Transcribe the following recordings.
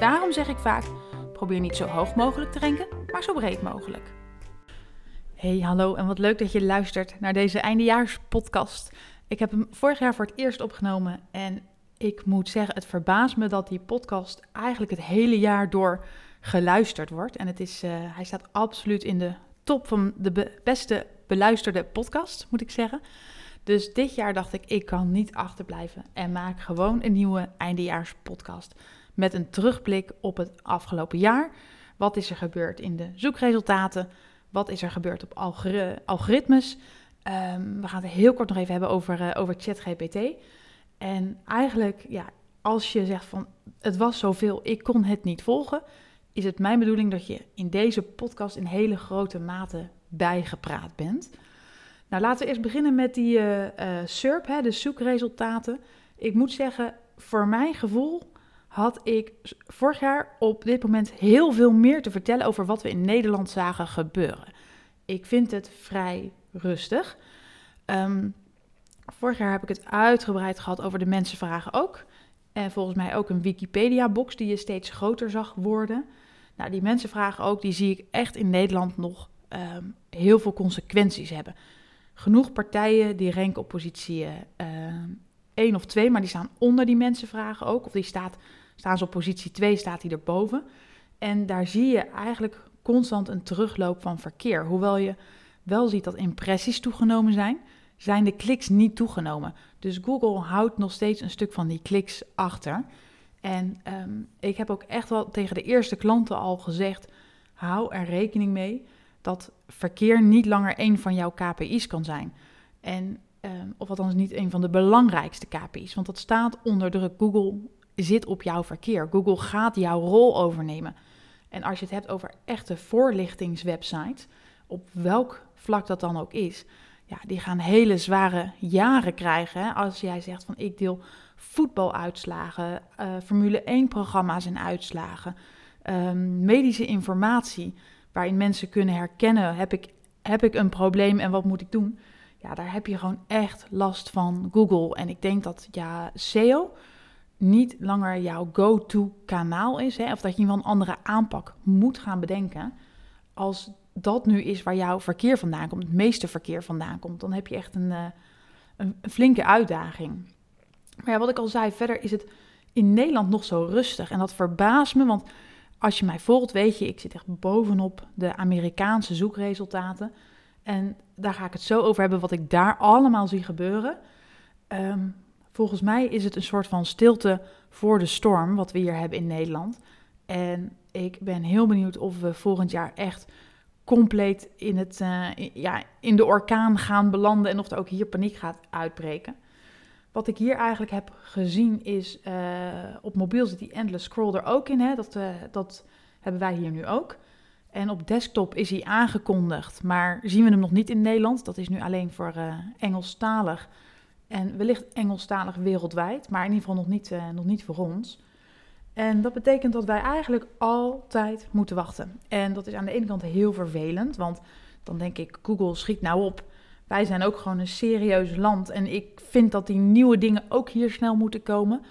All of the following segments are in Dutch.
Daarom zeg ik vaak: probeer niet zo hoog mogelijk te renken, maar zo breed mogelijk. Hey, hallo en wat leuk dat je luistert naar deze eindejaarspodcast. Ik heb hem vorig jaar voor het eerst opgenomen en ik moet zeggen, het verbaast me dat die podcast eigenlijk het hele jaar door geluisterd wordt. En het is, uh, hij staat absoluut in de top van de beste beluisterde podcast, moet ik zeggen. Dus dit jaar dacht ik, ik kan niet achterblijven en maak gewoon een nieuwe eindejaarspodcast met een terugblik op het afgelopen jaar. Wat is er gebeurd in de zoekresultaten? Wat is er gebeurd op algoritmes? Um, we gaan het heel kort nog even hebben over, uh, over ChatGPT. En eigenlijk, ja, als je zegt van het was zoveel, ik kon het niet volgen, is het mijn bedoeling dat je in deze podcast in hele grote mate bijgepraat bent. Nou, laten we eerst beginnen met die uh, SERP, hè, de zoekresultaten. Ik moet zeggen, voor mijn gevoel had ik vorig jaar op dit moment heel veel meer te vertellen over wat we in Nederland zagen gebeuren. Ik vind het vrij rustig. Um, vorig jaar heb ik het uitgebreid gehad over de mensenvragen ook. En volgens mij ook een Wikipedia-box die je steeds groter zag worden. Nou, die mensenvragen ook, die zie ik echt in Nederland nog um, heel veel consequenties hebben. Genoeg partijen die ranken op positie uh, eh, 1 of 2, maar die staan onder die mensenvragen ook. Of die staat Staan ze op positie 2, staat die erboven. En daar zie je eigenlijk constant een terugloop van verkeer. Hoewel je wel ziet dat impressies toegenomen zijn, zijn de kliks niet toegenomen. Dus Google houdt nog steeds een stuk van die kliks achter. En um, ik heb ook echt wel tegen de eerste klanten al gezegd: hou er rekening mee dat verkeer niet langer een van jouw KPI's kan zijn. En, um, of althans niet een van de belangrijkste KPI's, want dat staat onder druk. Google zit op jouw verkeer. Google gaat jouw rol overnemen. En als je het hebt over echte voorlichtingswebsites, op welk vlak dat dan ook is, ja, die gaan hele zware jaren krijgen. Hè? Als jij zegt van ik deel voetbaluitslagen, uh, Formule 1 programma's en uitslagen, um, medische informatie, waarin mensen kunnen herkennen, heb ik, heb ik een probleem en wat moet ik doen? Ja, daar heb je gewoon echt last van Google. En ik denk dat ja, SEO, niet langer jouw go-to kanaal is, hè, of dat je een andere aanpak moet gaan bedenken, als dat nu is waar jouw verkeer vandaan komt, het meeste verkeer vandaan komt, dan heb je echt een, uh, een, flinke uitdaging. Maar ja, wat ik al zei, verder is het in Nederland nog zo rustig en dat verbaast me, want als je mij volgt, weet je, ik zit echt bovenop de Amerikaanse zoekresultaten. En daar ga ik het zo over hebben wat ik daar allemaal zie gebeuren. Um, Volgens mij is het een soort van stilte voor de storm, wat we hier hebben in Nederland. En ik ben heel benieuwd of we volgend jaar echt compleet in, het, uh, ja, in de orkaan gaan belanden en of er ook hier paniek gaat uitbreken. Wat ik hier eigenlijk heb gezien is, uh, op mobiel zit die endless scroll er ook in. Hè? Dat, uh, dat hebben wij hier nu ook. En op desktop is hij aangekondigd, maar zien we hem nog niet in Nederland. Dat is nu alleen voor Engelstalig. En wellicht Engelstalig wereldwijd, maar in ieder geval nog niet, uh, nog niet voor ons. En dat betekent dat wij eigenlijk altijd moeten wachten. En dat is aan de ene kant heel vervelend, want dan denk ik, Google schiet nou op. Wij zijn ook gewoon een serieus land en ik vind dat die nieuwe dingen ook hier snel moeten komen.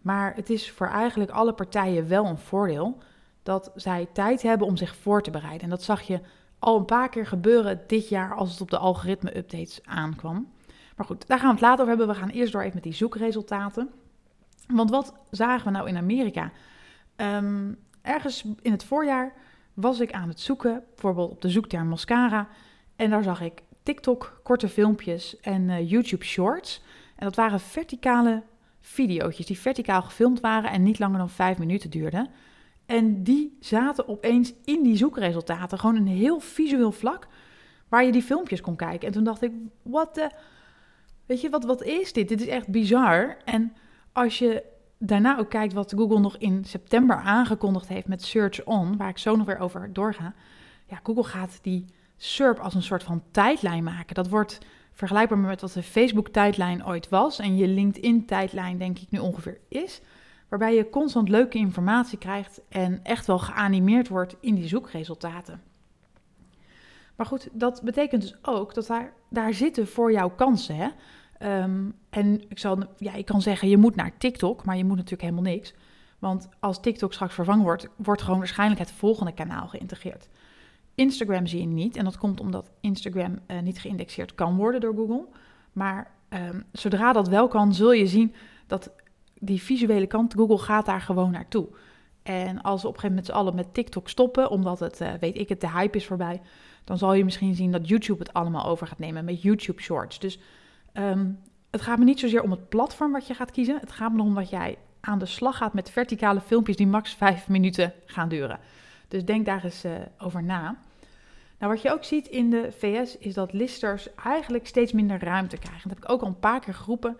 Maar het is voor eigenlijk alle partijen wel een voordeel dat zij tijd hebben om zich voor te bereiden. En dat zag je al een paar keer gebeuren dit jaar als het op de algoritme-updates aankwam. Maar goed, daar gaan we het later over hebben. We gaan eerst door even met die zoekresultaten. Want wat zagen we nou in Amerika? Um, ergens in het voorjaar was ik aan het zoeken, bijvoorbeeld op de zoekterm mascara. En daar zag ik TikTok, korte filmpjes en uh, YouTube Shorts. En dat waren verticale video's die verticaal gefilmd waren en niet langer dan vijf minuten duurden. En die zaten opeens in die zoekresultaten, gewoon een heel visueel vlak waar je die filmpjes kon kijken. En toen dacht ik, wat de... Weet je, wat, wat is dit? Dit is echt bizar. En als je daarna ook kijkt wat Google nog in september aangekondigd heeft met Search On, waar ik zo nog weer over doorga. Ja, Google gaat die SERP als een soort van tijdlijn maken. Dat wordt vergelijkbaar met wat de Facebook-tijdlijn ooit was en je LinkedIn-tijdlijn denk ik nu ongeveer is. Waarbij je constant leuke informatie krijgt en echt wel geanimeerd wordt in die zoekresultaten. Maar goed, dat betekent dus ook dat daar, daar zitten voor jou kansen. Hè? Ehm, en ik, zal, ja, ik kan zeggen, je moet naar TikTok, maar je moet natuurlijk helemaal niks. Want als TikTok straks vervangen wordt, wordt gewoon waarschijnlijk het volgende kanaal geïntegreerd. Instagram zie je niet. En dat komt omdat Instagram uh, niet geïndexeerd kan worden door Google. Maar um, zodra dat wel kan, zul je zien dat die visuele kant, Google gaat daar gewoon naartoe. En als we op een gegeven moment z'n allen met TikTok stoppen, omdat het, uh, weet ik het, de hype is voorbij, dan zal je misschien zien dat YouTube het allemaal over gaat nemen met YouTube Shorts. Dus um, het gaat me niet zozeer om het platform wat je gaat kiezen. Het gaat me om dat jij aan de slag gaat met verticale filmpjes die max vijf minuten gaan duren. Dus denk daar eens uh, over na. Nou, wat je ook ziet in de VS is dat listers eigenlijk steeds minder ruimte krijgen. Dat heb ik ook al een paar keer geroepen.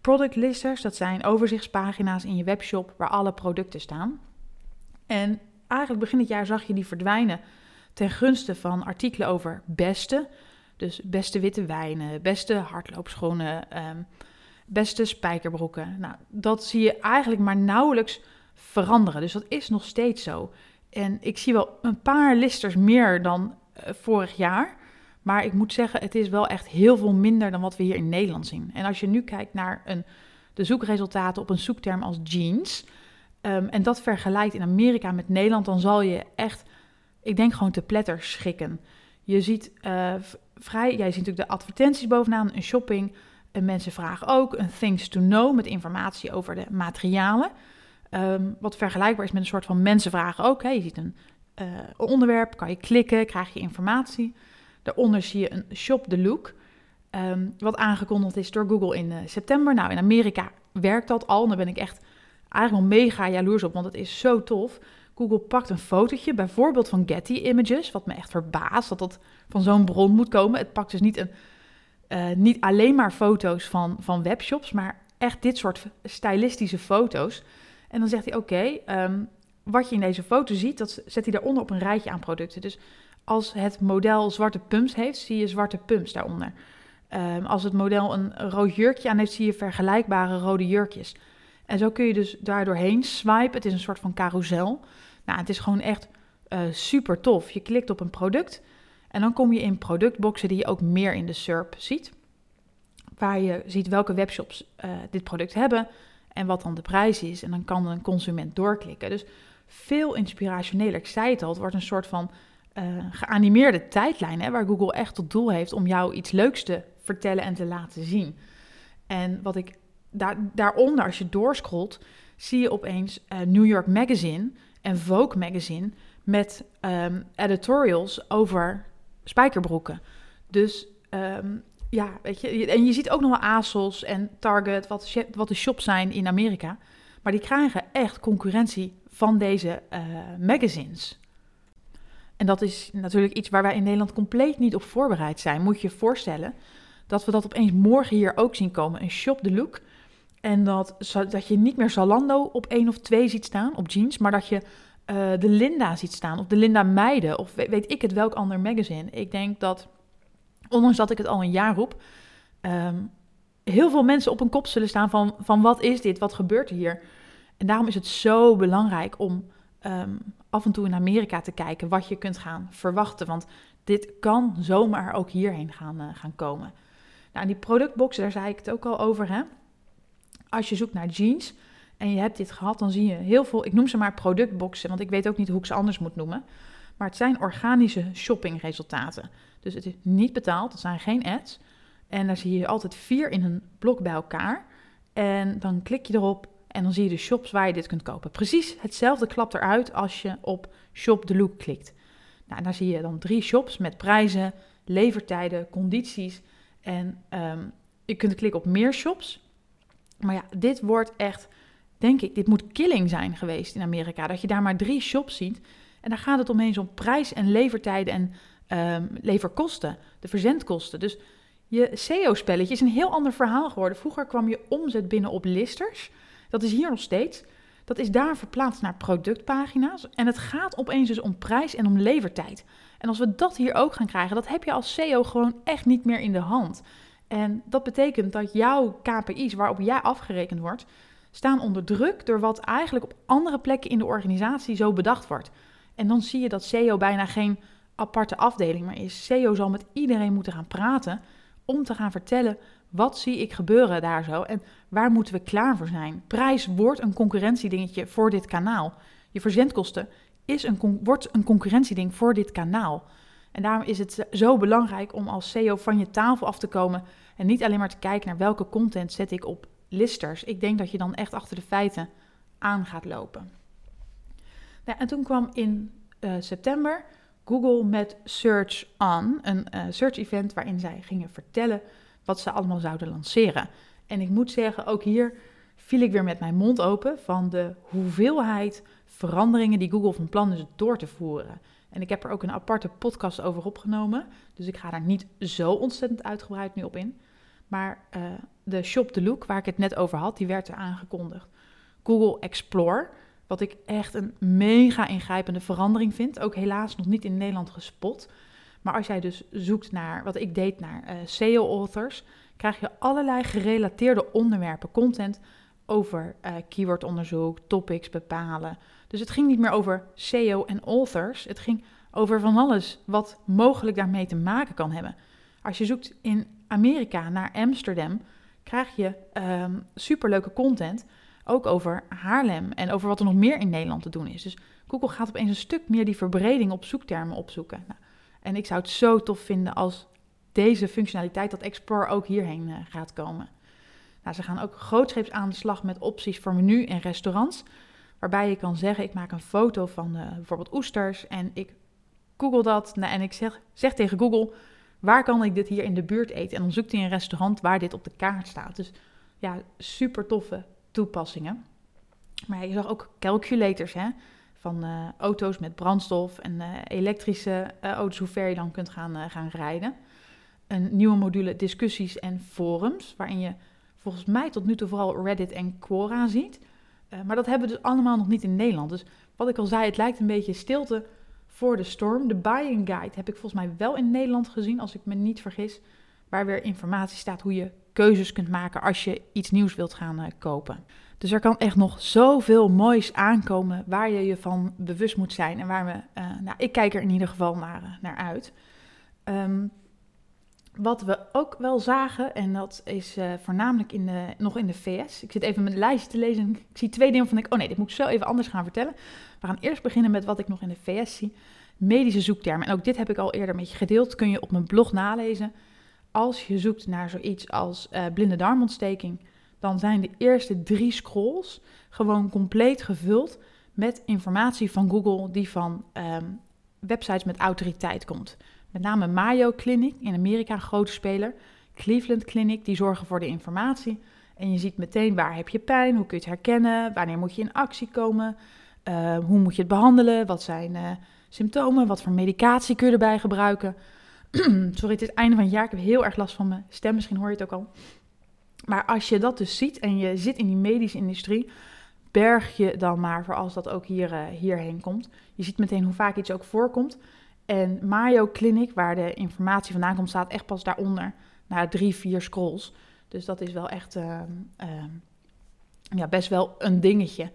Product listers, dat zijn overzichtspagina's in je webshop waar alle producten staan. En eigenlijk begin het jaar zag je die verdwijnen ten gunste van artikelen over beste. Dus beste witte wijnen, beste hardloopschoenen, um, beste spijkerbroeken. Nou, dat zie je eigenlijk maar nauwelijks veranderen. Dus dat is nog steeds zo. En ik zie wel een paar listers meer dan uh, vorig jaar. Maar ik moet zeggen, het is wel echt heel veel minder dan wat we hier in Nederland zien. En als je nu kijkt naar een, de zoekresultaten op een zoekterm als jeans. Um, en dat vergelijkt in Amerika met Nederland, dan zal je echt, ik denk gewoon te pletter schikken. Je ziet uh, vrij, jij ziet natuurlijk de advertenties bovenaan, een shopping. En mensen vragen ook een things to know met informatie over de materialen. Um, wat vergelijkbaar is met een soort van mensen vragen ook. Hè. Je ziet een uh, onderwerp, kan je klikken, krijg je informatie. Daaronder zie je een shop the look. Um, wat aangekondigd is door Google in uh, september. Nou, in Amerika werkt dat al. En daar ben ik echt eigenlijk wel mega jaloers op, want het is zo tof. Google pakt een fotootje, bijvoorbeeld van Getty Images, wat me echt verbaast dat dat van zo'n bron moet komen. Het pakt dus niet, een, uh, niet alleen maar foto's van, van webshops, maar echt dit soort stylistische foto's. En dan zegt hij: Oké, um, wat je in deze foto ziet, dat zet hij daaronder op een rijtje aan producten. Dus als het model zwarte pumps heeft, zie je zwarte pumps daaronder. Um, als het model een rood jurkje aan heeft, zie je vergelijkbare rode jurkjes. En zo kun je dus daardoorheen swipen. Het is een soort van carousel. Nou, het is gewoon echt uh, super tof. Je klikt op een product en dan kom je in productboxen die je ook meer in de SERP ziet. Waar je ziet welke webshops uh, dit product hebben en wat dan de prijs is. En dan kan een consument doorklikken. Dus veel inspirationeler. Ik zei het al, het wordt een soort van uh, geanimeerde tijdlijn. Hè, waar Google echt tot doel heeft om jou iets leuks te vertellen en te laten zien. En wat ik daar, daaronder, als je doorscrollt, zie je opeens uh, New York Magazine en Vogue Magazine met um, editorials over spijkerbroeken. Dus um, ja, weet je, en je ziet ook nog wel ASOS en Target, wat, wat de shops zijn in Amerika. Maar die krijgen echt concurrentie van deze uh, magazines. En dat is natuurlijk iets waar wij in Nederland compleet niet op voorbereid zijn. Moet je je voorstellen dat we dat opeens morgen hier ook zien komen. Een shop the look. En dat, dat je niet meer Zalando op één of twee ziet staan op jeans, maar dat je uh, de Linda ziet staan of de Linda Meiden of weet, ik het welk ander magazine. Ik denk dat, ondanks dat ik het al een jaar roep, um, heel veel mensen op een kop zullen staan van, van wat is dit, wat gebeurt er hier? En daarom is het zo belangrijk om um, af en toe in Amerika te kijken wat je kunt gaan verwachten. Want dit kan zomaar ook hierheen gaan, uh, gaan komen. Nou, die productboxen, daar zei ik het ook al over. Hè? Als je zoekt naar jeans en je hebt dit gehad, dan zie je heel veel, ik noem ze maar productboxen, want ik weet ook niet hoe ik ze anders moet noemen. Maar het zijn organische shoppingresultaten. Dus het is niet betaald, het zijn geen ads. En daar zie je altijd vier in een blok bij elkaar. En dan klik je erop en dan zie je de shops waar je dit kunt kopen. Precies hetzelfde klapt eruit als je op Shop the Look klikt. Nou, daar zie je dan drie shops met prijzen, levertijden, condities. En um, je kunt klikken op meer shops. Maar ja, dit wordt echt, denk ik, dit moet killing zijn geweest in Amerika. Dat je daar maar drie shops ziet. En daar gaat het omeens om prijs en levertijden en um, leverkosten, de verzendkosten. Dus je SEO-spelletje is een heel ander verhaal geworden. Vroeger kwam je omzet binnen op listers. Dat is hier nog steeds. Dat is daar verplaatst naar productpagina's. En het gaat opeens dus om prijs en om levertijd. En als we dat hier ook gaan krijgen, dat heb je als SEO gewoon echt niet meer in de hand. En dat betekent dat jouw KPI's waarop jij afgerekend wordt, staan onder druk door wat eigenlijk op andere plekken in de organisatie zo bedacht wordt. En dan zie je dat SEO bijna geen aparte afdeling meer is. SEO zal met iedereen moeten gaan praten om te gaan vertellen wat zie ik gebeuren daar zo en waar moeten we klaar voor zijn. Prijs wordt een concurrentiedingetje voor dit kanaal. Je verzendkosten is een, wordt een concurrentieding voor dit kanaal. En daarom is het zo belangrijk om als SEO van je tafel af te komen en niet alleen maar te kijken naar welke content zet ik op listers. Ik denk dat je dan echt achter de feiten aan gaat lopen. Nou, en toen kwam in uh, september Google met Search On, een uh, search event waarin zij gingen vertellen wat ze allemaal zouden lanceren. En ik moet zeggen, ook hier viel ik weer met mijn mond open van de hoeveelheid veranderingen die Google van plan is door te voeren. En ik heb er ook een aparte podcast over opgenomen, dus ik ga daar niet zo ontzettend uitgebreid nu op in. Maar uh, de Shop the Look, waar ik het net over had, die werd er aangekondigd. Google Explore, wat ik echt een mega ingrijpende verandering vind. Ook helaas nog niet in Nederland gespot. Maar als jij dus zoekt naar, wat ik deed, naar uh, SEO-authors, krijg je allerlei gerelateerde onderwerpen, content over uh, keywordonderzoek, topics bepalen. Dus het ging niet meer over SEO en authors. Het ging over van alles wat mogelijk daarmee te maken kan hebben. Als je zoekt in Amerika naar Amsterdam, krijg je um, superleuke content. Ook over Haarlem en over wat er nog meer in Nederland te doen is. Dus Google gaat opeens een stuk meer die verbreding op zoektermen opzoeken. Nou, en ik zou het zo tof vinden als deze functionaliteit, dat Explore, ook hierheen uh, gaat komen. Nou, ze gaan ook grootscheeps aan de slag met opties voor menu en restaurants. Waarbij je kan zeggen, ik maak een foto van uh, bijvoorbeeld oesters en ik google dat. Nou, en ik zeg, zeg tegen Google, waar kan ik dit hier in de buurt eten? En dan zoekt hij een restaurant waar dit op de kaart staat. Dus ja, super toffe toepassingen. Maar je zag ook calculators hè, van uh, auto's met brandstof en uh, elektrische auto's, hoe ver je dan kunt gaan, gaan rijden. Een nieuwe module discussies en forums, waarin je volgens mij tot nu toe vooral Reddit en Quora ziet. Maar dat hebben we dus allemaal nog niet in Nederland. Dus wat ik al zei, het lijkt een beetje stilte voor de storm. De buying guide heb ik volgens mij wel in Nederland gezien, als ik me niet vergis. Waar weer informatie staat hoe je keuzes kunt maken als je iets nieuws wilt gaan uh, kopen. Dus er kan echt nog zoveel moois aankomen waar je je van bewust moet zijn. En waar we, uh, nou, ik kijk er in ieder geval naar, naar uit. Um, wat we ook wel zagen, en dat is voornamelijk in de, nog in de VS. Ik zit even mijn lijstje te lezen. Ik zie twee dingen van ik, oh nee, dit moet ik zo even anders gaan vertellen. We gaan eerst beginnen met wat ik nog in de VS zie. Medische zoektermen. En ook dit heb ik al eerder met je gedeeld. Kun je op mijn blog nalezen. Als je zoekt naar zoiets als uh, blinde darmontsteking, dan zijn de eerste drie scrolls gewoon compleet gevuld met informatie van Google die van um, websites met autoriteit komt. Met name Mayo Clinic in Amerika, een grote speler. Cleveland Clinic, die zorgen voor de informatie. En je ziet meteen waar heb je pijn, hoe kun je het herkennen, wanneer moet je in actie komen, uh, hoe moet je het behandelen, wat zijn uh, symptomen, wat voor medicatie kun je erbij gebruiken. Sorry, het is het einde van het jaar, ik heb heel erg last van mijn stem, misschien hoor je het ook al. Maar als je dat dus ziet en je zit in die medische industrie, berg je dan maar voor als dat ook hier, uh, hierheen komt. Je ziet meteen hoe vaak iets ook voorkomt. En Mayo Clinic, waar de informatie vandaan komt, staat echt pas daaronder, na drie, vier scrolls. Dus dat is wel echt uh, uh, ja, best wel een dingetje.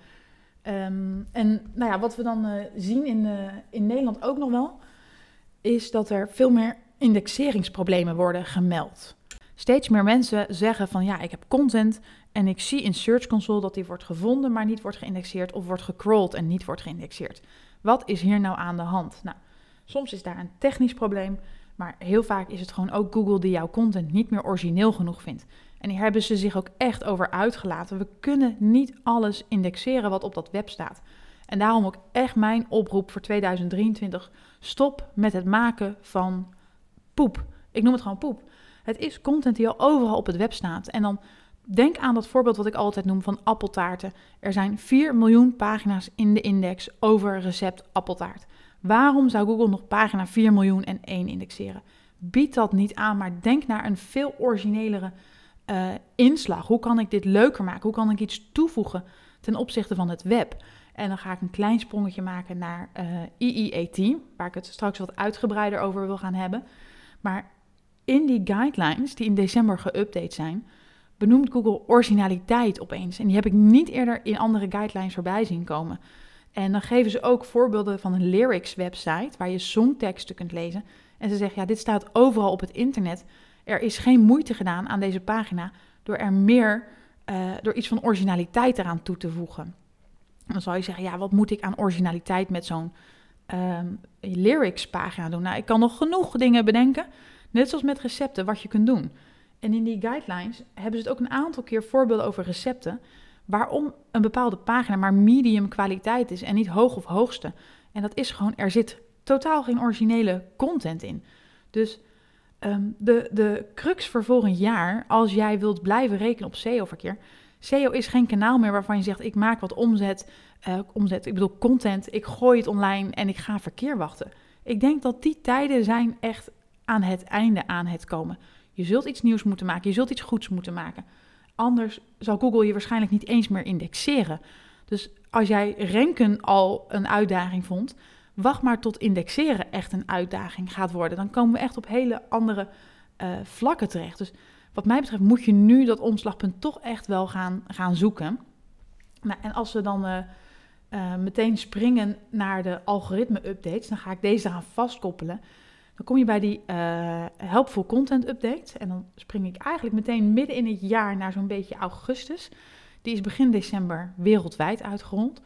Um, en nou ja, wat we dan uh, zien in, in Nederland ook nog wel, is dat er veel meer indexeringsproblemen worden gemeld. Steeds meer mensen zeggen van ja, ik heb content en ik zie in Search Console dat die wordt gevonden, maar niet wordt geïndexeerd of wordt gecrawled en niet wordt geïndexeerd. Wat is hier nou aan de hand? Nou, soms is daar een technisch probleem, maar heel vaak is het gewoon ook Google die jouw content niet meer origineel genoeg vindt. En hier hebben ze zich ook echt over uitgelaten. We kunnen niet alles indexeren wat op dat web staat. En daarom ook echt mijn oproep voor 2023. Stop met het maken van poep. Ik noem het gewoon poep. Het is content die al overal op het web staat. En dan denk aan dat voorbeeld wat ik altijd noem van appeltaarten. Er zijn 4 miljoen pagina's in de index over recept appeltaart. Waarom zou Google nog pagina 4 miljoen en 1 indexeren? Bied dat niet aan, maar denk naar een veel originelere eh, inslag? Hoe kan ik dit leuker maken? Hoe kan ik iets toevoegen ten opzichte van het web? En dan ga ik een klein sprongetje maken naar uh, IEAT, waar ik het straks wat uitgebreider over wil gaan hebben. Maar in die guidelines, die in december geüpdate zijn, benoemt Google originaliteit opeens. En die heb ik niet eerder in andere guidelines voorbij zien komen. En dan geven ze ook voorbeelden van een lyrics website waar je songteksten kunt lezen. En ze zeggen, ja, dit staat overal op het internet. Er is geen moeite gedaan aan deze pagina door er meer, uh, door iets van originaliteit eraan toe te voegen. dan zou je zeggen, ja, wat moet ik aan originaliteit met zo'n um, lyrics pagina doen? Nou, ik kan nog genoeg dingen bedenken, net zoals met recepten, wat je kunt doen. En in die guidelines hebben ze het ook een aantal keer voorbeelden over recepten. Waarom een bepaalde pagina maar medium kwaliteit is en niet hoog of hoogste. En dat is gewoon, er zit totaal geen originele content in. Dus um, de, de crux voor volgend jaar, als jij wilt blijven rekenen op SEO-verkeer. SEO is geen kanaal meer waarvan je zegt: ik maak wat omzet, uh, omzet, ik bedoel content, ik gooi het online en ik ga verkeer wachten. Ik denk dat die tijden zijn echt aan het einde aan het komen. Je zult iets nieuws moeten maken, je zult iets goeds moeten maken. Anders zal Google je waarschijnlijk niet eens meer indexeren. Dus als jij renken al een uitdaging vond, wacht maar tot indexeren echt een uitdaging gaat worden. Dan komen we echt op hele andere uh, vlakken terecht. Dus wat mij betreft moet je nu dat omslagpunt toch echt wel gaan, gaan zoeken. Nou, en als we dan uh, uh, meteen springen naar de algoritme-updates, dan ga ik deze eraan vastkoppelen. Dan kom je bij die uh, helpful content update. En dan spring ik eigenlijk meteen midden in het jaar naar zo'n beetje augustus. Die is begin december wereldwijd uitgerold.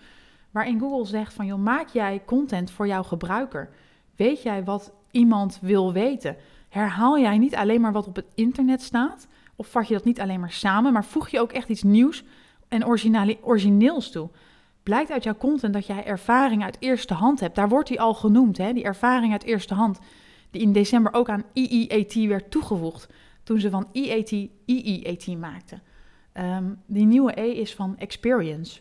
Waarin Google zegt van, joh, maak jij content voor jouw gebruiker? Weet jij wat iemand wil weten? Herhaal jij niet alleen maar wat op het internet staat? Of vat je dat niet alleen maar samen, maar voeg je ook echt iets nieuws en origineels toe? Blijkt uit jouw content dat jij ervaring uit eerste hand hebt. Daar wordt die al genoemd, hè? die ervaring uit eerste hand die in december ook aan EEAT werd toegevoegd toen ze van EAT EEAT maakten. Um, die nieuwe E is van experience.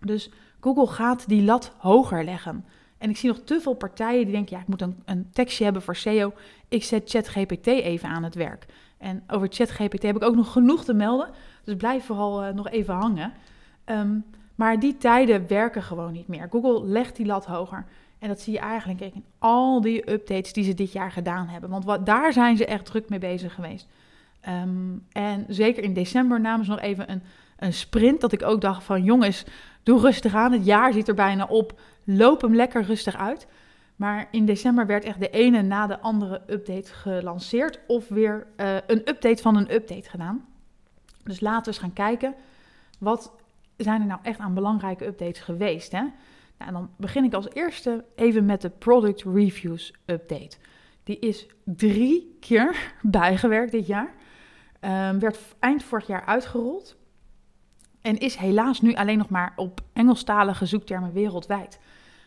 Dus Google gaat die lat hoger leggen. En ik zie nog te veel partijen die denken, ja, ik moet een, een tekstje hebben voor SEO. Ik zet ChatGPT even aan het werk. En over ChatGPT heb ik ook nog genoeg te melden. Dus blijf vooral uh, nog even hangen. Um, maar die tijden werken gewoon niet meer. Google legt die lat hoger. En dat zie je eigenlijk in al die updates die ze dit jaar gedaan hebben. Want wat, daar zijn ze echt druk mee bezig geweest. Um, en zeker in december namen ze nog even een, een sprint. Dat ik ook dacht van jongens, doe rustig aan. Het jaar zit er bijna op. Loop hem lekker rustig uit. Maar in december werd echt de ene na de andere update gelanceerd. Of weer uh, een update van een update gedaan. Dus laten we eens gaan kijken. Wat zijn er nou echt aan belangrijke updates geweest? Hè? En dan begin ik als eerste even met de Product Reviews Update. Die is drie keer bijgewerkt dit jaar. Um, werd eind vorig jaar uitgerold. En is helaas nu alleen nog maar op Engelstalige zoektermen wereldwijd.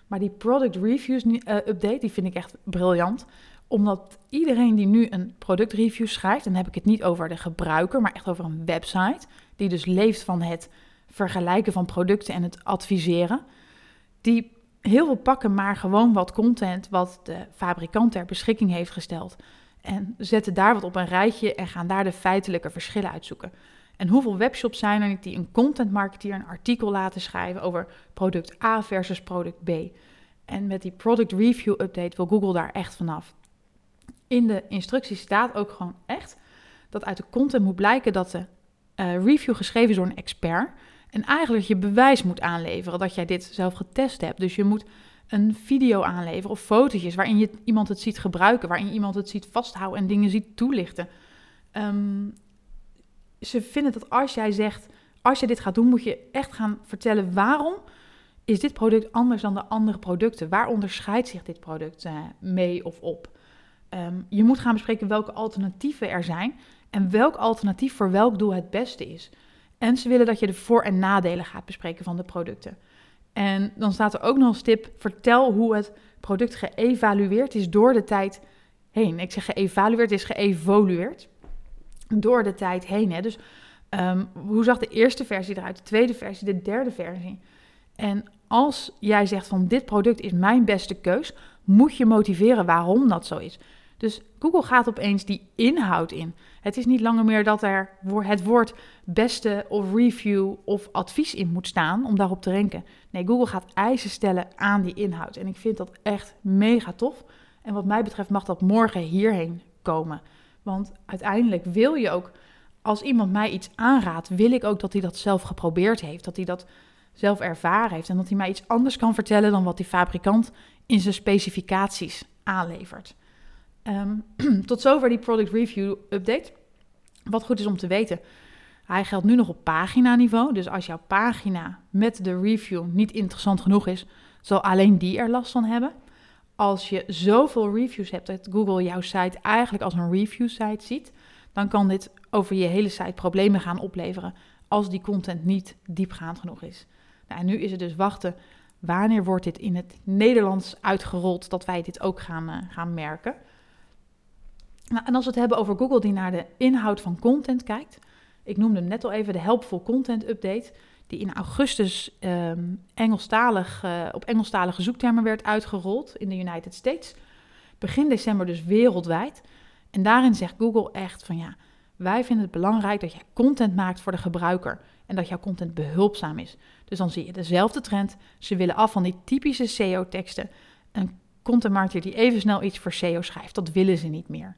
Maar die Product Reviews uh, Update, die vind ik echt briljant. Omdat iedereen die nu een productreview schrijft, en dan heb ik het niet over de gebruiker, maar echt over een website, die dus leeft van het vergelijken van producten en het adviseren die heel veel pakken maar gewoon wat content wat de fabrikant ter beschikking heeft gesteld. En zetten daar wat op een rijtje en gaan daar de feitelijke verschillen uitzoeken. En hoeveel webshops zijn er niet die een content marketeer een artikel laten schrijven over product A versus product B? En met die product review update wil Google daar echt vanaf. In de instructie staat ook gewoon echt dat uit de content moet blijken dat de uh, review geschreven is door een expert. En eigenlijk je bewijs moet aanleveren dat jij dit zelf getest hebt. Dus je moet een video aanleveren of fotootjes waarin je iemand het ziet gebruiken, waarin iemand het ziet vasthouden en dingen ziet toelichten. Um, ze vinden dat als jij zegt, als je dit gaat doen, moet je echt gaan vertellen waarom is dit product anders dan de andere producten? Waar onderscheidt zich dit product uh, mee of op? Um, je moet gaan bespreken welke alternatieven er zijn en welk alternatief voor welk doel het beste is. En ze willen dat je de voor- en nadelen gaat bespreken van de producten. En dan staat er ook nog een tip: vertel hoe het product geëvalueerd is door de tijd heen. Ik zeg geëvalueerd, is geëvolueerd door de tijd heen. Hè? Dus um, hoe zag de eerste versie eruit, de tweede versie, de derde versie? En als jij zegt van dit product is mijn beste keus, moet je motiveren waarom dat zo is. Dus Google gaat opeens die inhoud in. Het is niet langer meer dat er het woord beste of review of advies in moet staan om daarop te ranken. Nee, Google gaat eisen stellen aan die inhoud. En ik vind dat echt mega tof. En wat mij betreft mag dat morgen hierheen komen. Want uiteindelijk wil je ook, als iemand mij iets aanraadt, wil ik ook dat hij dat zelf geprobeerd heeft. Dat hij dat zelf ervaren heeft. En dat hij mij iets anders kan vertellen dan wat die fabrikant in zijn specificaties aanlevert. Um, tot zover die product review update. Wat goed is om te weten. Hij geldt nu nog op paginaniveau. Dus als jouw pagina met de review niet interessant genoeg is, zal alleen die er last van hebben. Als je zoveel reviews hebt dat Google jouw site eigenlijk als een review site ziet, dan kan dit over je hele site problemen gaan opleveren als die content niet diepgaand genoeg is. Nou, en nu is het dus wachten. Wanneer wordt dit in het Nederlands uitgerold dat wij dit ook gaan, uh, gaan merken? Nou, en als we het hebben over Google die naar de inhoud van content kijkt. Ik noemde net al even de Helpful Content Update. Die in augustus um, Engelstalig, uh, op Engelstalige zoektermen werd uitgerold in de United States. Begin december dus wereldwijd. En daarin zegt Google echt van ja, wij vinden het belangrijk dat je content maakt voor de gebruiker. En dat jouw content behulpzaam is. Dus dan zie je dezelfde trend. Ze willen af van die typische SEO-teksten. Een content die even snel iets voor SEO schrijft, dat willen ze niet meer.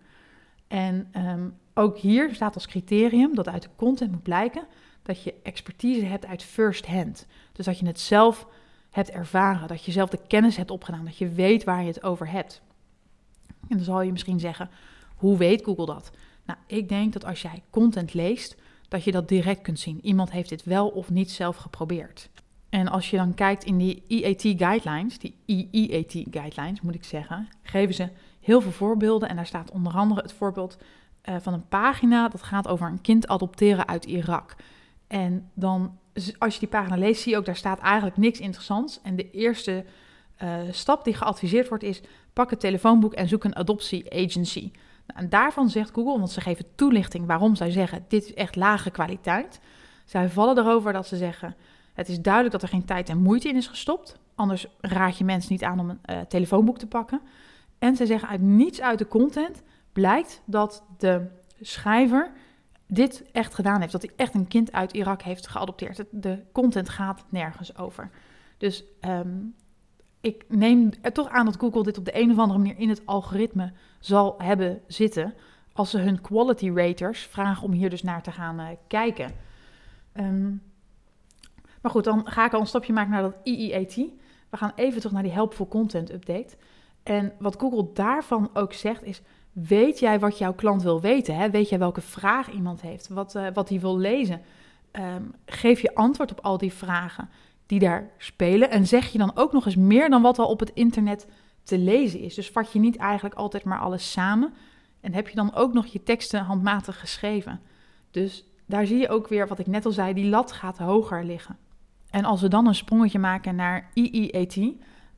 En um, ook hier staat als criterium dat uit de content moet blijken dat je expertise hebt uit first hand. Dus dat je het zelf hebt ervaren, dat je zelf de kennis hebt opgedaan, dat je weet waar je het over hebt. En dan zal je misschien zeggen, hoe weet Google dat? Nou, ik denk dat als jij content leest, dat je dat direct kunt zien. Iemand heeft dit wel of niet zelf geprobeerd. En als je dan kijkt in die EAT guidelines, die EEAT guidelines moet ik zeggen, geven ze heel veel voorbeelden. En daar staat onder andere het voorbeeld uh, van een pagina dat gaat over een kind adopteren uit Irak. En dan, als je die pagina leest, zie je ook, daar staat eigenlijk niks interessants. En de eerste uh, stap die geadviseerd wordt is, pak het telefoonboek en zoek een adoptie agency. Nou, en daarvan zegt Google, want ze geven toelichting waarom zij zeggen, dit is echt lage kwaliteit. Zij vallen erover dat ze zeggen, het is duidelijk dat er geen tijd en moeite in is gestopt. Anders raad je mensen niet aan om een uh, telefoonboek te pakken. En ze zeggen uit niets uit de content blijkt dat de schrijver dit echt gedaan heeft. Dat hij echt een kind uit Irak heeft geadopteerd. De content gaat nergens over. Dus um, ik neem er toch aan dat Google dit op de een of andere manier in het algoritme zal hebben zitten. Als ze hun quality raters vragen om hier dus naar te gaan uh, kijken. Um, maar goed, dan ga ik al een stapje maken naar dat EEAT. We gaan even terug naar die Helpful Content Update. En wat Google daarvan ook zegt is: weet jij wat jouw klant wil weten? Hè? Weet jij welke vraag iemand heeft? Wat, wat hij wil lezen? Um, geef je antwoord op al die vragen die daar spelen. En zeg je dan ook nog eens meer dan wat al op het internet te lezen is. Dus vat je niet eigenlijk altijd maar alles samen. En heb je dan ook nog je teksten handmatig geschreven. Dus daar zie je ook weer wat ik net al zei: die lat gaat hoger liggen. En als we dan een sprongetje maken naar EEAT,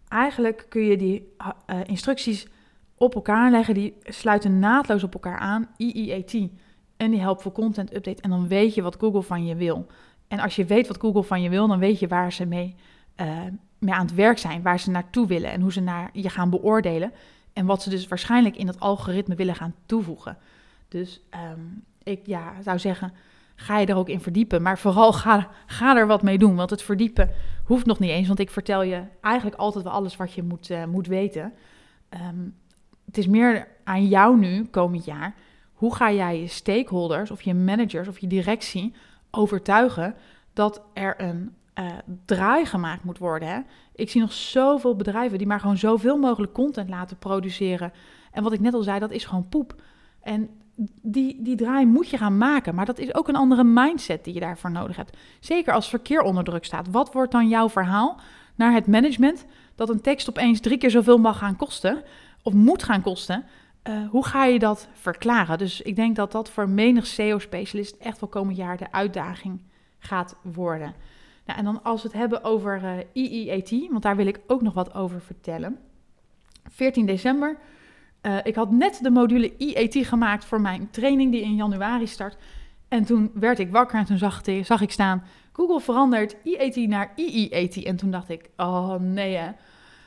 eigenlijk kun je die uh, instructies op elkaar leggen. Die sluiten naadloos op elkaar aan. EEAT en die Helpful Content Update. En dan weet je wat Google van je wil. En als je weet wat Google van je wil, dan weet je waar ze mee, uh, mee aan het werk zijn. Waar ze naartoe willen en hoe ze naar je gaan beoordelen. En wat ze dus waarschijnlijk in het algoritme willen gaan toevoegen. Dus um, ik ja, zou zeggen, ga je er ook in verdiepen. Maar vooral ga, ga er wat mee doen. Want het verdiepen hoeft nog niet eens. Want ik vertel je eigenlijk altijd wel alles wat je moet, uh, moet weten. Um, het is meer aan jou nu, komend jaar. Hoe ga jij je stakeholders of je managers of je directie overtuigen dat er een uh, draai gemaakt moet worden? Hè? Ik zie nog zoveel bedrijven die maar gewoon zoveel mogelijk content laten produceren. En wat ik net al zei, dat is gewoon poep. En die, die draai moet je gaan maken. Maar dat is ook een andere mindset die je daarvoor nodig hebt. Zeker als verkeer onder druk staat. Wat wordt dan jouw verhaal naar het management dat een tekst opeens drie keer zoveel mag gaan kosten? Of moet gaan kosten? Uh, hoe ga je dat verklaren? Dus ik denk dat dat voor menig SEO-specialist echt wel komend jaar de uitdaging gaat worden. Nou, en dan als we het hebben over uh, EEAT, want daar wil ik ook nog wat over vertellen. 14 december uh, ik had net de module IET gemaakt voor mijn training die in januari start. En toen werd ik wakker en toen zag, ik staan... Google verandert IET naar IEAT. En toen dacht ik, oh nee hè.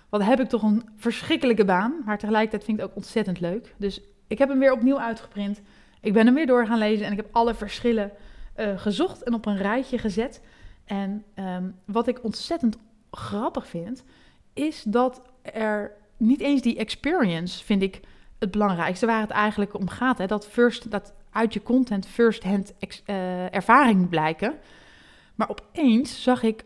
wat heb ik toch een verschrikkelijke baan. Maar tegelijkertijd vind ik het ook ontzettend leuk. Dus ik heb hem weer opnieuw uitgeprint. Ik ben hem weer door gaan lezen en ik heb alle verschillen uh, gezocht en op een rijtje gezet. En ehm, wat ik ontzettend grappig vind, is dat er niet eens die experience, vind ik, het belangrijkste waar het eigenlijk om gaat. Hè? Dat, first, dat uit je content first-hand uh, ervaring blijken. Maar opeens zag ik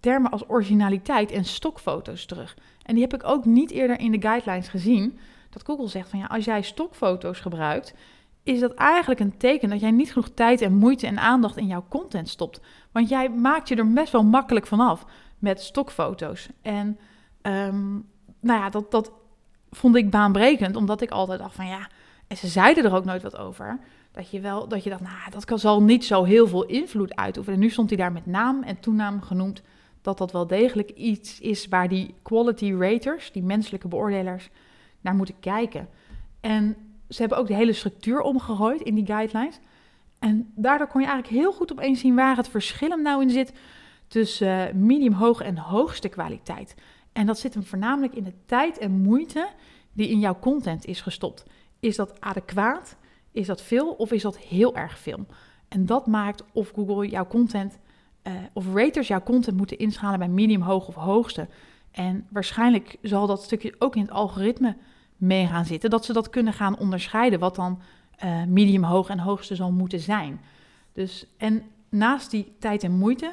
termen als originaliteit en stokfoto's terug. En die heb ik ook niet eerder in de guidelines gezien. Dat Google zegt van ja, als jij stokfoto's gebruikt, is dat eigenlijk een teken dat jij niet genoeg tijd en moeite en aandacht in jouw content stopt. Want jij maakt je er best wel makkelijk vanaf met stokfoto's. En um, nou ja, dat, dat vond ik baanbrekend, omdat ik altijd dacht van ja, en ze zeiden er ook nooit wat over. Dat je wel, dat je dacht, nou, dat kan, zal niet zo heel veel invloed uitoefenen. En nu stond hij daar met naam en toenaam genoemd. Dat dat wel degelijk iets is waar die quality raters, die menselijke beoordelaars, naar moeten kijken. En ze hebben ook de hele structuur omgegooid in die guidelines. En daardoor kon je eigenlijk heel goed opeens zien waar het verschil hem nou in zit tussen uh, medium, hoog en hoogste kwaliteit. En dat zit hem voornamelijk in de tijd en moeite die in jouw content is gestopt. Is dat adequaat? Is dat veel of is dat heel erg veel? En dat maakt of Google jouw content uh, of raters jouw content moeten inschalen bij medium, hoog of hoogste. En waarschijnlijk zal dat stukje ook in het algoritme mee gaan zitten, dat ze dat kunnen gaan onderscheiden wat dan uh, medium, hoog en hoogste zal moeten zijn. Dus en naast die tijd en moeite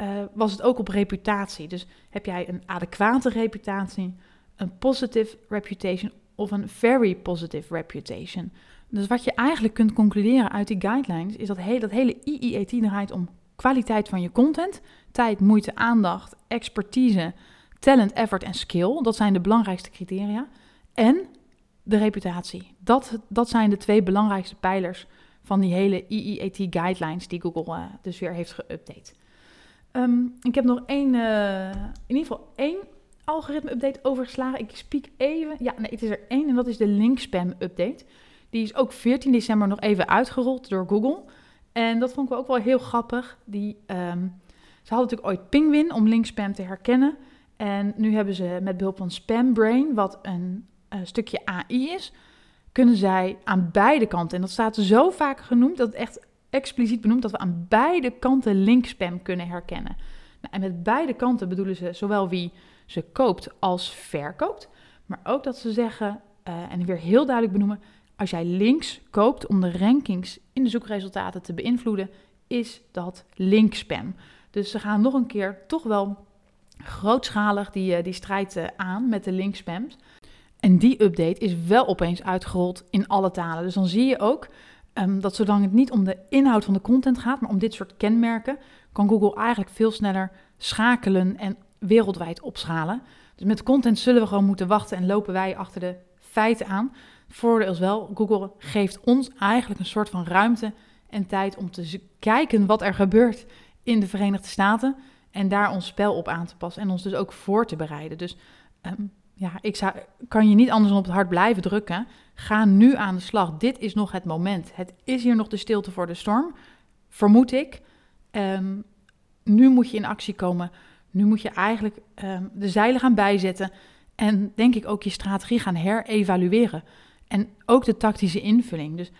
uh, was het ook op reputatie. Dus heb jij een adequate reputatie, een positive reputation of een very positive reputation. Dus wat je eigenlijk kunt concluderen uit die guidelines is dat, dat hele IIET draait om kwaliteit van je content, tijd, moeite, aandacht, expertise, talent, effort en skill. Dat zijn de belangrijkste criteria. En de reputatie. Dat, dat zijn de twee belangrijkste pijlers van die hele IIET guidelines die Google uh, dus weer heeft geüpdate. Um, ik heb nog één, uh, in ieder geval één algoritme-update overgeslagen. Ik speak even. Ja, nee, het is er één en dat is de link spam update. Die is ook 14 december nog even uitgerold door Google. En dat vond ik ook wel heel grappig. Die, um, ze hadden natuurlijk ooit Penguin om link spam te herkennen. En nu hebben ze met behulp van SpamBrain, wat een, een stukje AI is, kunnen zij aan beide kanten, en dat staat zo vaak genoemd, dat het echt expliciet benoemd dat we aan beide kanten linkspam kunnen herkennen. Nou, en met beide kanten bedoelen ze zowel wie ze koopt als verkoopt, maar ook dat ze zeggen, uh, en weer heel duidelijk benoemen, als jij links koopt om de rankings in de zoekresultaten te beïnvloeden, is dat linkspam. Dus ze gaan nog een keer toch wel grootschalig die, eh, die strijd uh, aan met de linkspams. En die update is wel opeens uitgerold in alle talen. Dus dan zie je ook Um, dat zolang het niet om de inhoud van de content gaat, maar om dit soort kenmerken, kan Google eigenlijk veel sneller schakelen en wereldwijd opschalen. Dus met content zullen we gewoon moeten wachten en lopen wij achter de feiten aan. voordeel is wel, Google geeft ons eigenlijk een soort van ruimte en tijd om te kijken wat er gebeurt in de Verenigde Staten en daar ons spel op aan te passen en ons dus ook voor te bereiden. Dus um, ja, ik zou, kan je niet anders dan op het hart blijven drukken. Ga nu aan de slag. Dit is nog het moment. Het is hier nog de stilte voor de storm, vermoed ik. Um, nu moet je in actie komen. Nu moet je eigenlijk um, de zeilen gaan bijzetten. En denk ik ook je strategie gaan herevalueren. En ook de tactische invulling. Dus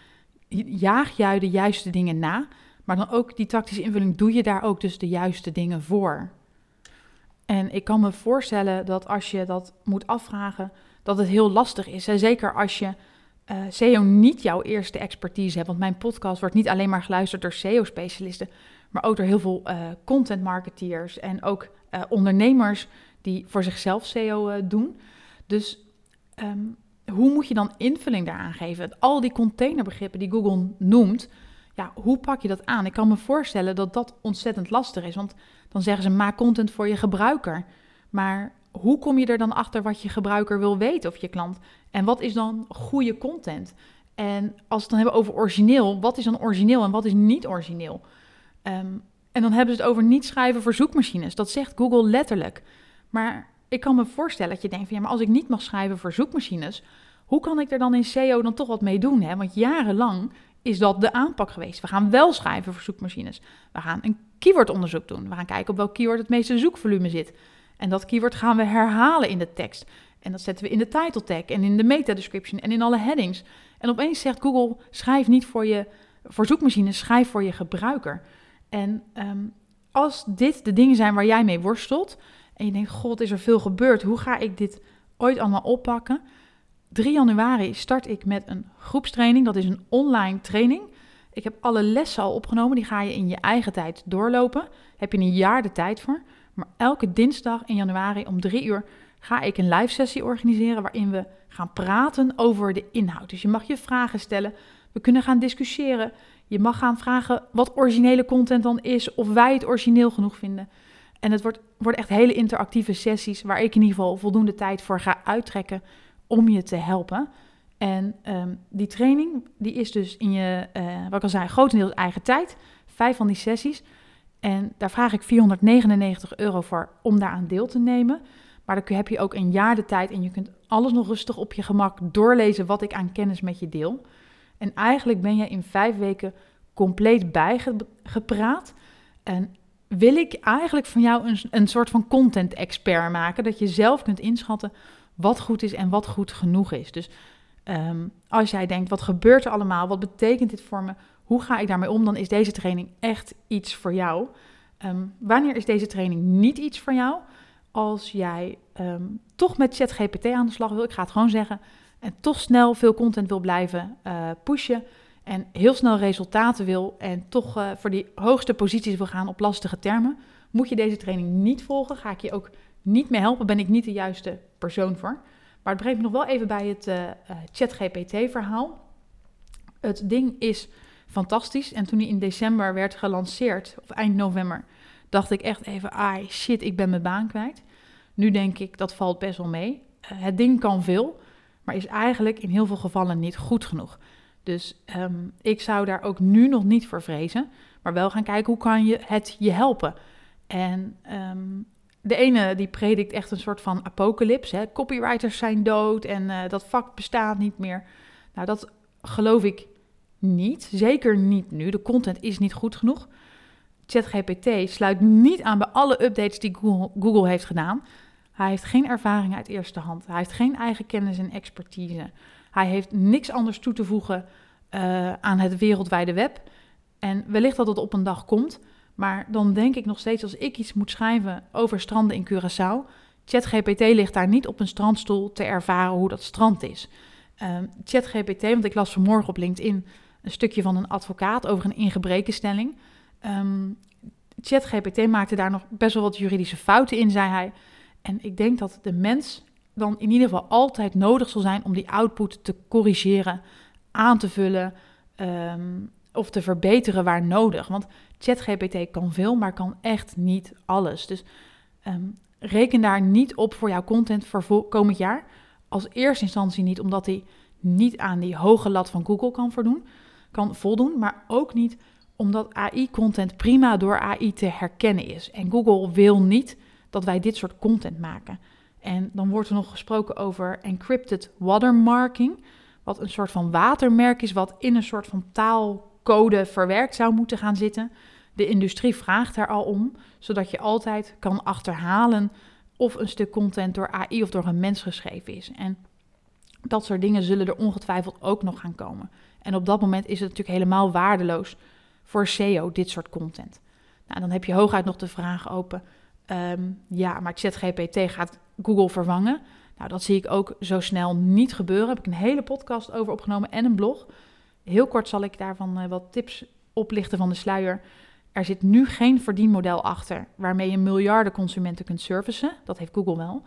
jaag jij de juiste dingen na. Maar dan ook die tactische invulling doe je daar ook dus de juiste dingen voor. En ik kan me voorstellen dat als je dat moet afvragen, dat het heel lastig is. Hè? Zeker als je uh, SEO niet jouw eerste expertise hebt. Want mijn podcast wordt niet alleen maar geluisterd door SEO-specialisten, maar ook door heel veel uh, content marketeers en ook uh, ondernemers die voor zichzelf SEO doen. Dus um, hoe moet je dan invulling daaraan geven? Al die containerbegrippen die Google noemt, ja, hoe pak je dat aan? Ik kan me voorstellen dat dat ontzettend lastig is. Want dan zeggen ze: maak content voor je gebruiker. Maar hoe kom je er dan achter wat je gebruiker wil weten of je klant? En wat is dan goede content? En als we het dan hebben over origineel, wat is dan origineel en wat is niet origineel? Um, en dan hebben ze het over niet schrijven voor zoekmachines. Dat zegt Google letterlijk. Maar ik kan me voorstellen dat je denkt van ja, maar als ik niet mag schrijven voor zoekmachines, hoe kan ik er dan in SEO dan toch wat mee doen? Hè? Want jarenlang is dat de aanpak geweest. We gaan wel schrijven voor zoekmachines. We gaan een keywordonderzoek doen. We gaan kijken op welk keyword het meeste zoekvolume zit. En dat keyword gaan we herhalen in de tekst. En dat zetten we in de title tag en in de meta description en in alle headings. En opeens zegt Google: schrijf niet voor je voor zoekmachines, schrijf voor je gebruiker. En ehm, als dit de dingen zijn waar jij mee worstelt en je denkt: God, is er veel gebeurd? Hoe ga ik dit ooit allemaal oppakken? 3 januari start ik met een groepstraining. Dat is een online training. Ik heb alle lessen al opgenomen. Die ga je in je eigen tijd doorlopen. Heb je een jaar de tijd voor. Maar elke dinsdag in januari om drie uur ga ik een live sessie organiseren waarin we gaan praten over de inhoud. Dus je mag je vragen stellen. We kunnen gaan discussiëren. Je mag gaan vragen wat originele content dan is, of wij het origineel genoeg vinden. En het wordt, wordt echt hele interactieve sessies waar ik in ieder geval voldoende tijd voor ga uittrekken om je te helpen. En ehm, die training die is dus in je, uh, wat al zei, grotendeels eigen tijd. Vijf van die sessies. En daar vraag ik 499 euro voor om daaraan deel te nemen. Maar dan heb je ook een jaar de tijd en je kunt alles nog rustig op je gemak doorlezen wat ik aan kennis met je deel. En eigenlijk ben je in vijf weken compleet bijgepraat. En wil ik eigenlijk van jou een, een soort van content expert maken. Dat je zelf kunt inschatten wat goed is en wat goed genoeg is. Dus ehm, als jij denkt, wat gebeurt er allemaal? Wat betekent dit voor me? Hoe ga ik daarmee om? Dan is deze training echt iets voor jou. Ehm, wanneer is deze training niet iets voor jou? Als jij ehm, toch met ChatGPT aan de slag wil, ik ga het gewoon zeggen, en toch snel veel content wil blijven uh, pushen en heel snel resultaten wil en toch uh, voor die hoogste posities wil gaan op lastige termen, moet je deze training niet volgen. Ga ik je ook niet mee helpen, ben ik niet de juiste persoon voor. Maar het brengt me nog wel even bij het uh, ChatGPT-verhaal. Het ding is fantastisch. En toen hij in december werd gelanceerd, of eind november, dacht ik echt even, ah shit, ik ben mijn baan kwijt. Nu denk ik, dat valt best wel mee. het ding kan veel maar is eigenlijk in heel veel gevallen niet goed genoeg. Dus ehm, ik zou daar ook nu nog niet voor vrezen, maar wel gaan kijken hoe kan je het je helpen. En ehm, de ene die predikt echt een soort van apocalyps. Hè? Copywriters zijn dood en uh, dat vak bestaat niet meer. Nou, dat geloof ik niet. Zeker niet nu. De content is niet goed genoeg. ChatGPT sluit niet aan bij alle updates die Google, heeft gedaan. Hij heeft geen ervaring uit eerste hand. Hij heeft geen eigen kennis en expertise. Hij heeft niks anders toe te voegen uh, aan het wereldwijde web. En wellicht dat het op een dag komt. Maar dan denk ik nog steeds als ik iets moet schrijven over stranden in Curaçao. ChatGPT ligt daar niet op een strandstoel te ervaren hoe dat strand is. Uh, ChatGPT, want ik las vanmorgen op LinkedIn een stukje van een advocaat over een ingebrekenstelling. Um, ChatGPT maakte daar nog best wel wat juridische fouten in, zei hij. En ik denk dat de mens dan in ieder geval altijd nodig zal zijn om die output te corrigeren, aan te vullen ehm, of te verbeteren waar nodig. Want ChatGPT kan veel, maar kan echt niet alles. Dus ehm, reken daar niet op voor jouw content voor komend jaar. Als eerste instantie niet, omdat hij niet aan die hoge lat van Google kan voldoen, kan voldoen, maar ook niet omdat AI-content prima door AI te herkennen is. En Google wil niet dat wij dit soort content maken. En dan wordt er nog gesproken over encrypted watermarking, wat een soort van watermerk is, wat in een soort van taalcode verwerkt zou moeten gaan zitten. De industrie vraagt daar al om, zodat je altijd kan achterhalen of een stuk content door AI of door een mens geschreven is. En dat soort dingen zullen er ongetwijfeld ook nog gaan komen. En op dat moment is het natuurlijk helemaal waardeloos voor SEO, dit soort content. Nou, dan heb je hooguit nog de vraag open: Ehm, ja, maar ChatGPT gaat Google vervangen. Nou, dat zie ik ook zo snel niet gebeuren. Daar heb ik een hele podcast over opgenomen en een blog. Heel kort zal ik daarvan uh, wat tips oplichten van de sluier. Er zit nu geen verdienmodel achter waarmee je miljarden consumenten kunt servicen. Dat heeft Google wel.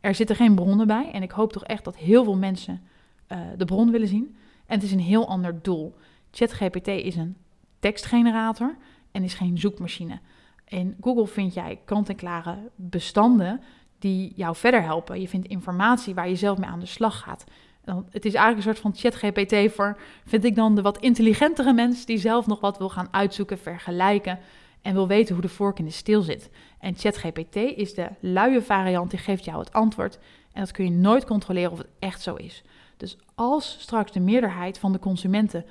Er zitten geen bronnen bij. En ik hoop toch echt dat heel veel mensen uh, de bron willen zien. En het is een heel ander doel. ChatGPT is een tekstgenerator en is geen zoekmachine. In Google vind jij kant-en-klare bestanden die jou verder helpen. Je vindt informatie waar je zelf mee aan de slag gaat. Het is eigenlijk een soort van chat-GPT voor, vind ik dan, de wat intelligentere mens die zelf nog wat wil gaan uitzoeken, vergelijken en wil weten hoe de vork in de steel zit. En ChatGPT is de luie variant, die geeft jou het antwoord. En dat kun je nooit controleren of het echt zo is. Dus als straks de meerderheid van de consumenten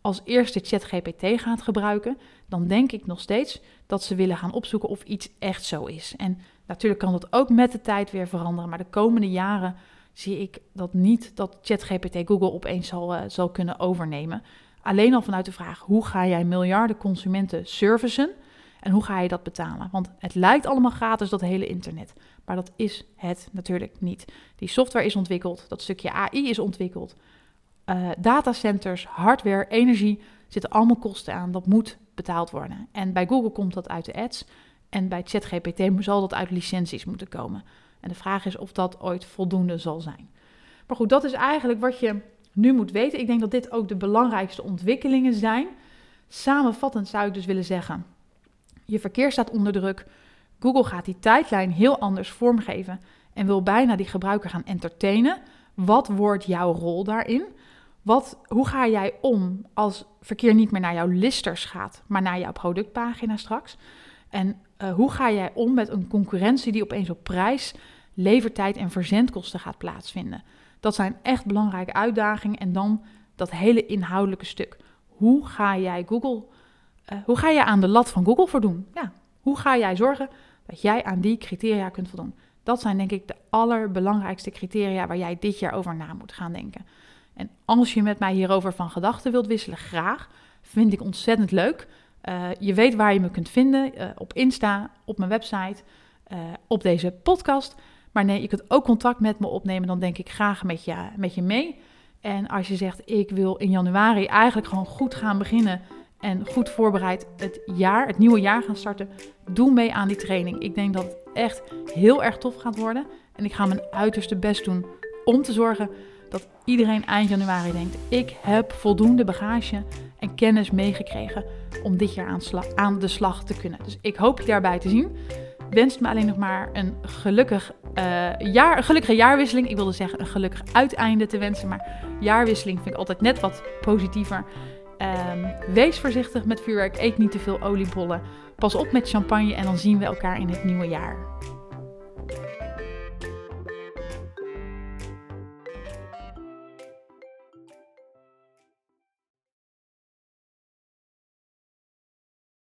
als eerste ChatGPT gaat gebruiken, dan denk ik nog steeds dat ze willen gaan opzoeken of iets echt zo is. En natuurlijk kan dat ook met de tijd weer veranderen, maar de komende jaren zie ik dat niet dat ChatGPT Google opeens zal, uh, zal kunnen overnemen. Alleen al vanuit de vraag: hoe ga jij miljarden consumenten servicen en hoe ga je dat betalen? Want het lijkt allemaal gratis, dat hele internet. Maar dat is het natuurlijk niet. Die software is ontwikkeld, dat stukje AI is ontwikkeld. Uh, datacenters, hardware, energie zitten allemaal kosten aan. Dat moet betaald worden. En bij Google komt dat uit de ads. En bij ChatGPT zal dat uit licenties moeten komen. En de vraag is of dat ooit voldoende zal zijn. Maar goed, dat is eigenlijk wat je nu moet weten. Ik denk dat dit ook de belangrijkste ontwikkelingen zijn. Samenvattend zou ik dus willen zeggen: je verkeer staat onder druk. Google gaat die tijdlijn heel anders vormgeven en wil bijna die gebruiker gaan entertainen. Wat wordt jouw rol daarin? Wat, hoe ga jij om als verkeer niet meer naar jouw listers gaat, maar naar jouw productpagina straks? En uh, hoe ga jij om met een concurrentie die opeens op prijs, levertijd en verzendkosten gaat plaatsvinden? Dat zijn echt belangrijke uitdagingen. En dan dat hele inhoudelijke stuk. Hoe ga jij Google, uh, hoe ga jij aan de lat van Google voldoen? Ja, hoe ga jij zorgen dat jij aan die criteria kunt voldoen? Dat zijn denk ik de allerbelangrijkste criteria waar jij dit jaar over na moet gaan denken. En als je met mij hierover van gedachten wilt wisselen, graag. Vind ik ontzettend leuk. Uh, je weet waar je me kunt vinden. Uh, op Insta, op mijn website, uh, op deze podcast. Maar nee, je kunt ook contact met me opnemen. Dan denk ik graag met je, met je mee. En als je zegt, ik wil in januari eigenlijk gewoon goed gaan beginnen. En goed voorbereid het jaar, het nieuwe jaar gaan starten. Doe mee aan die training. Ik denk dat het echt heel erg tof gaat worden. En ik ga mijn uiterste best doen om te zorgen dat iedereen eind januari denkt: ik heb voldoende bagage en kennis meegekregen om dit jaar aan, de slag te kunnen. Dus ik hoop je daarbij te zien. Wens me alleen nog maar een, gelukkig, uh, jaar, een gelukkige jaarwisseling. Ik wilde zeggen een gelukkig uiteinde te wensen, maar jaarwisseling vind ik altijd net wat positiever. Um, wees voorzichtig met vuurwerk, eet niet te veel oliebollen. Pas op met champagne en dan zien we elkaar in het nieuwe jaar.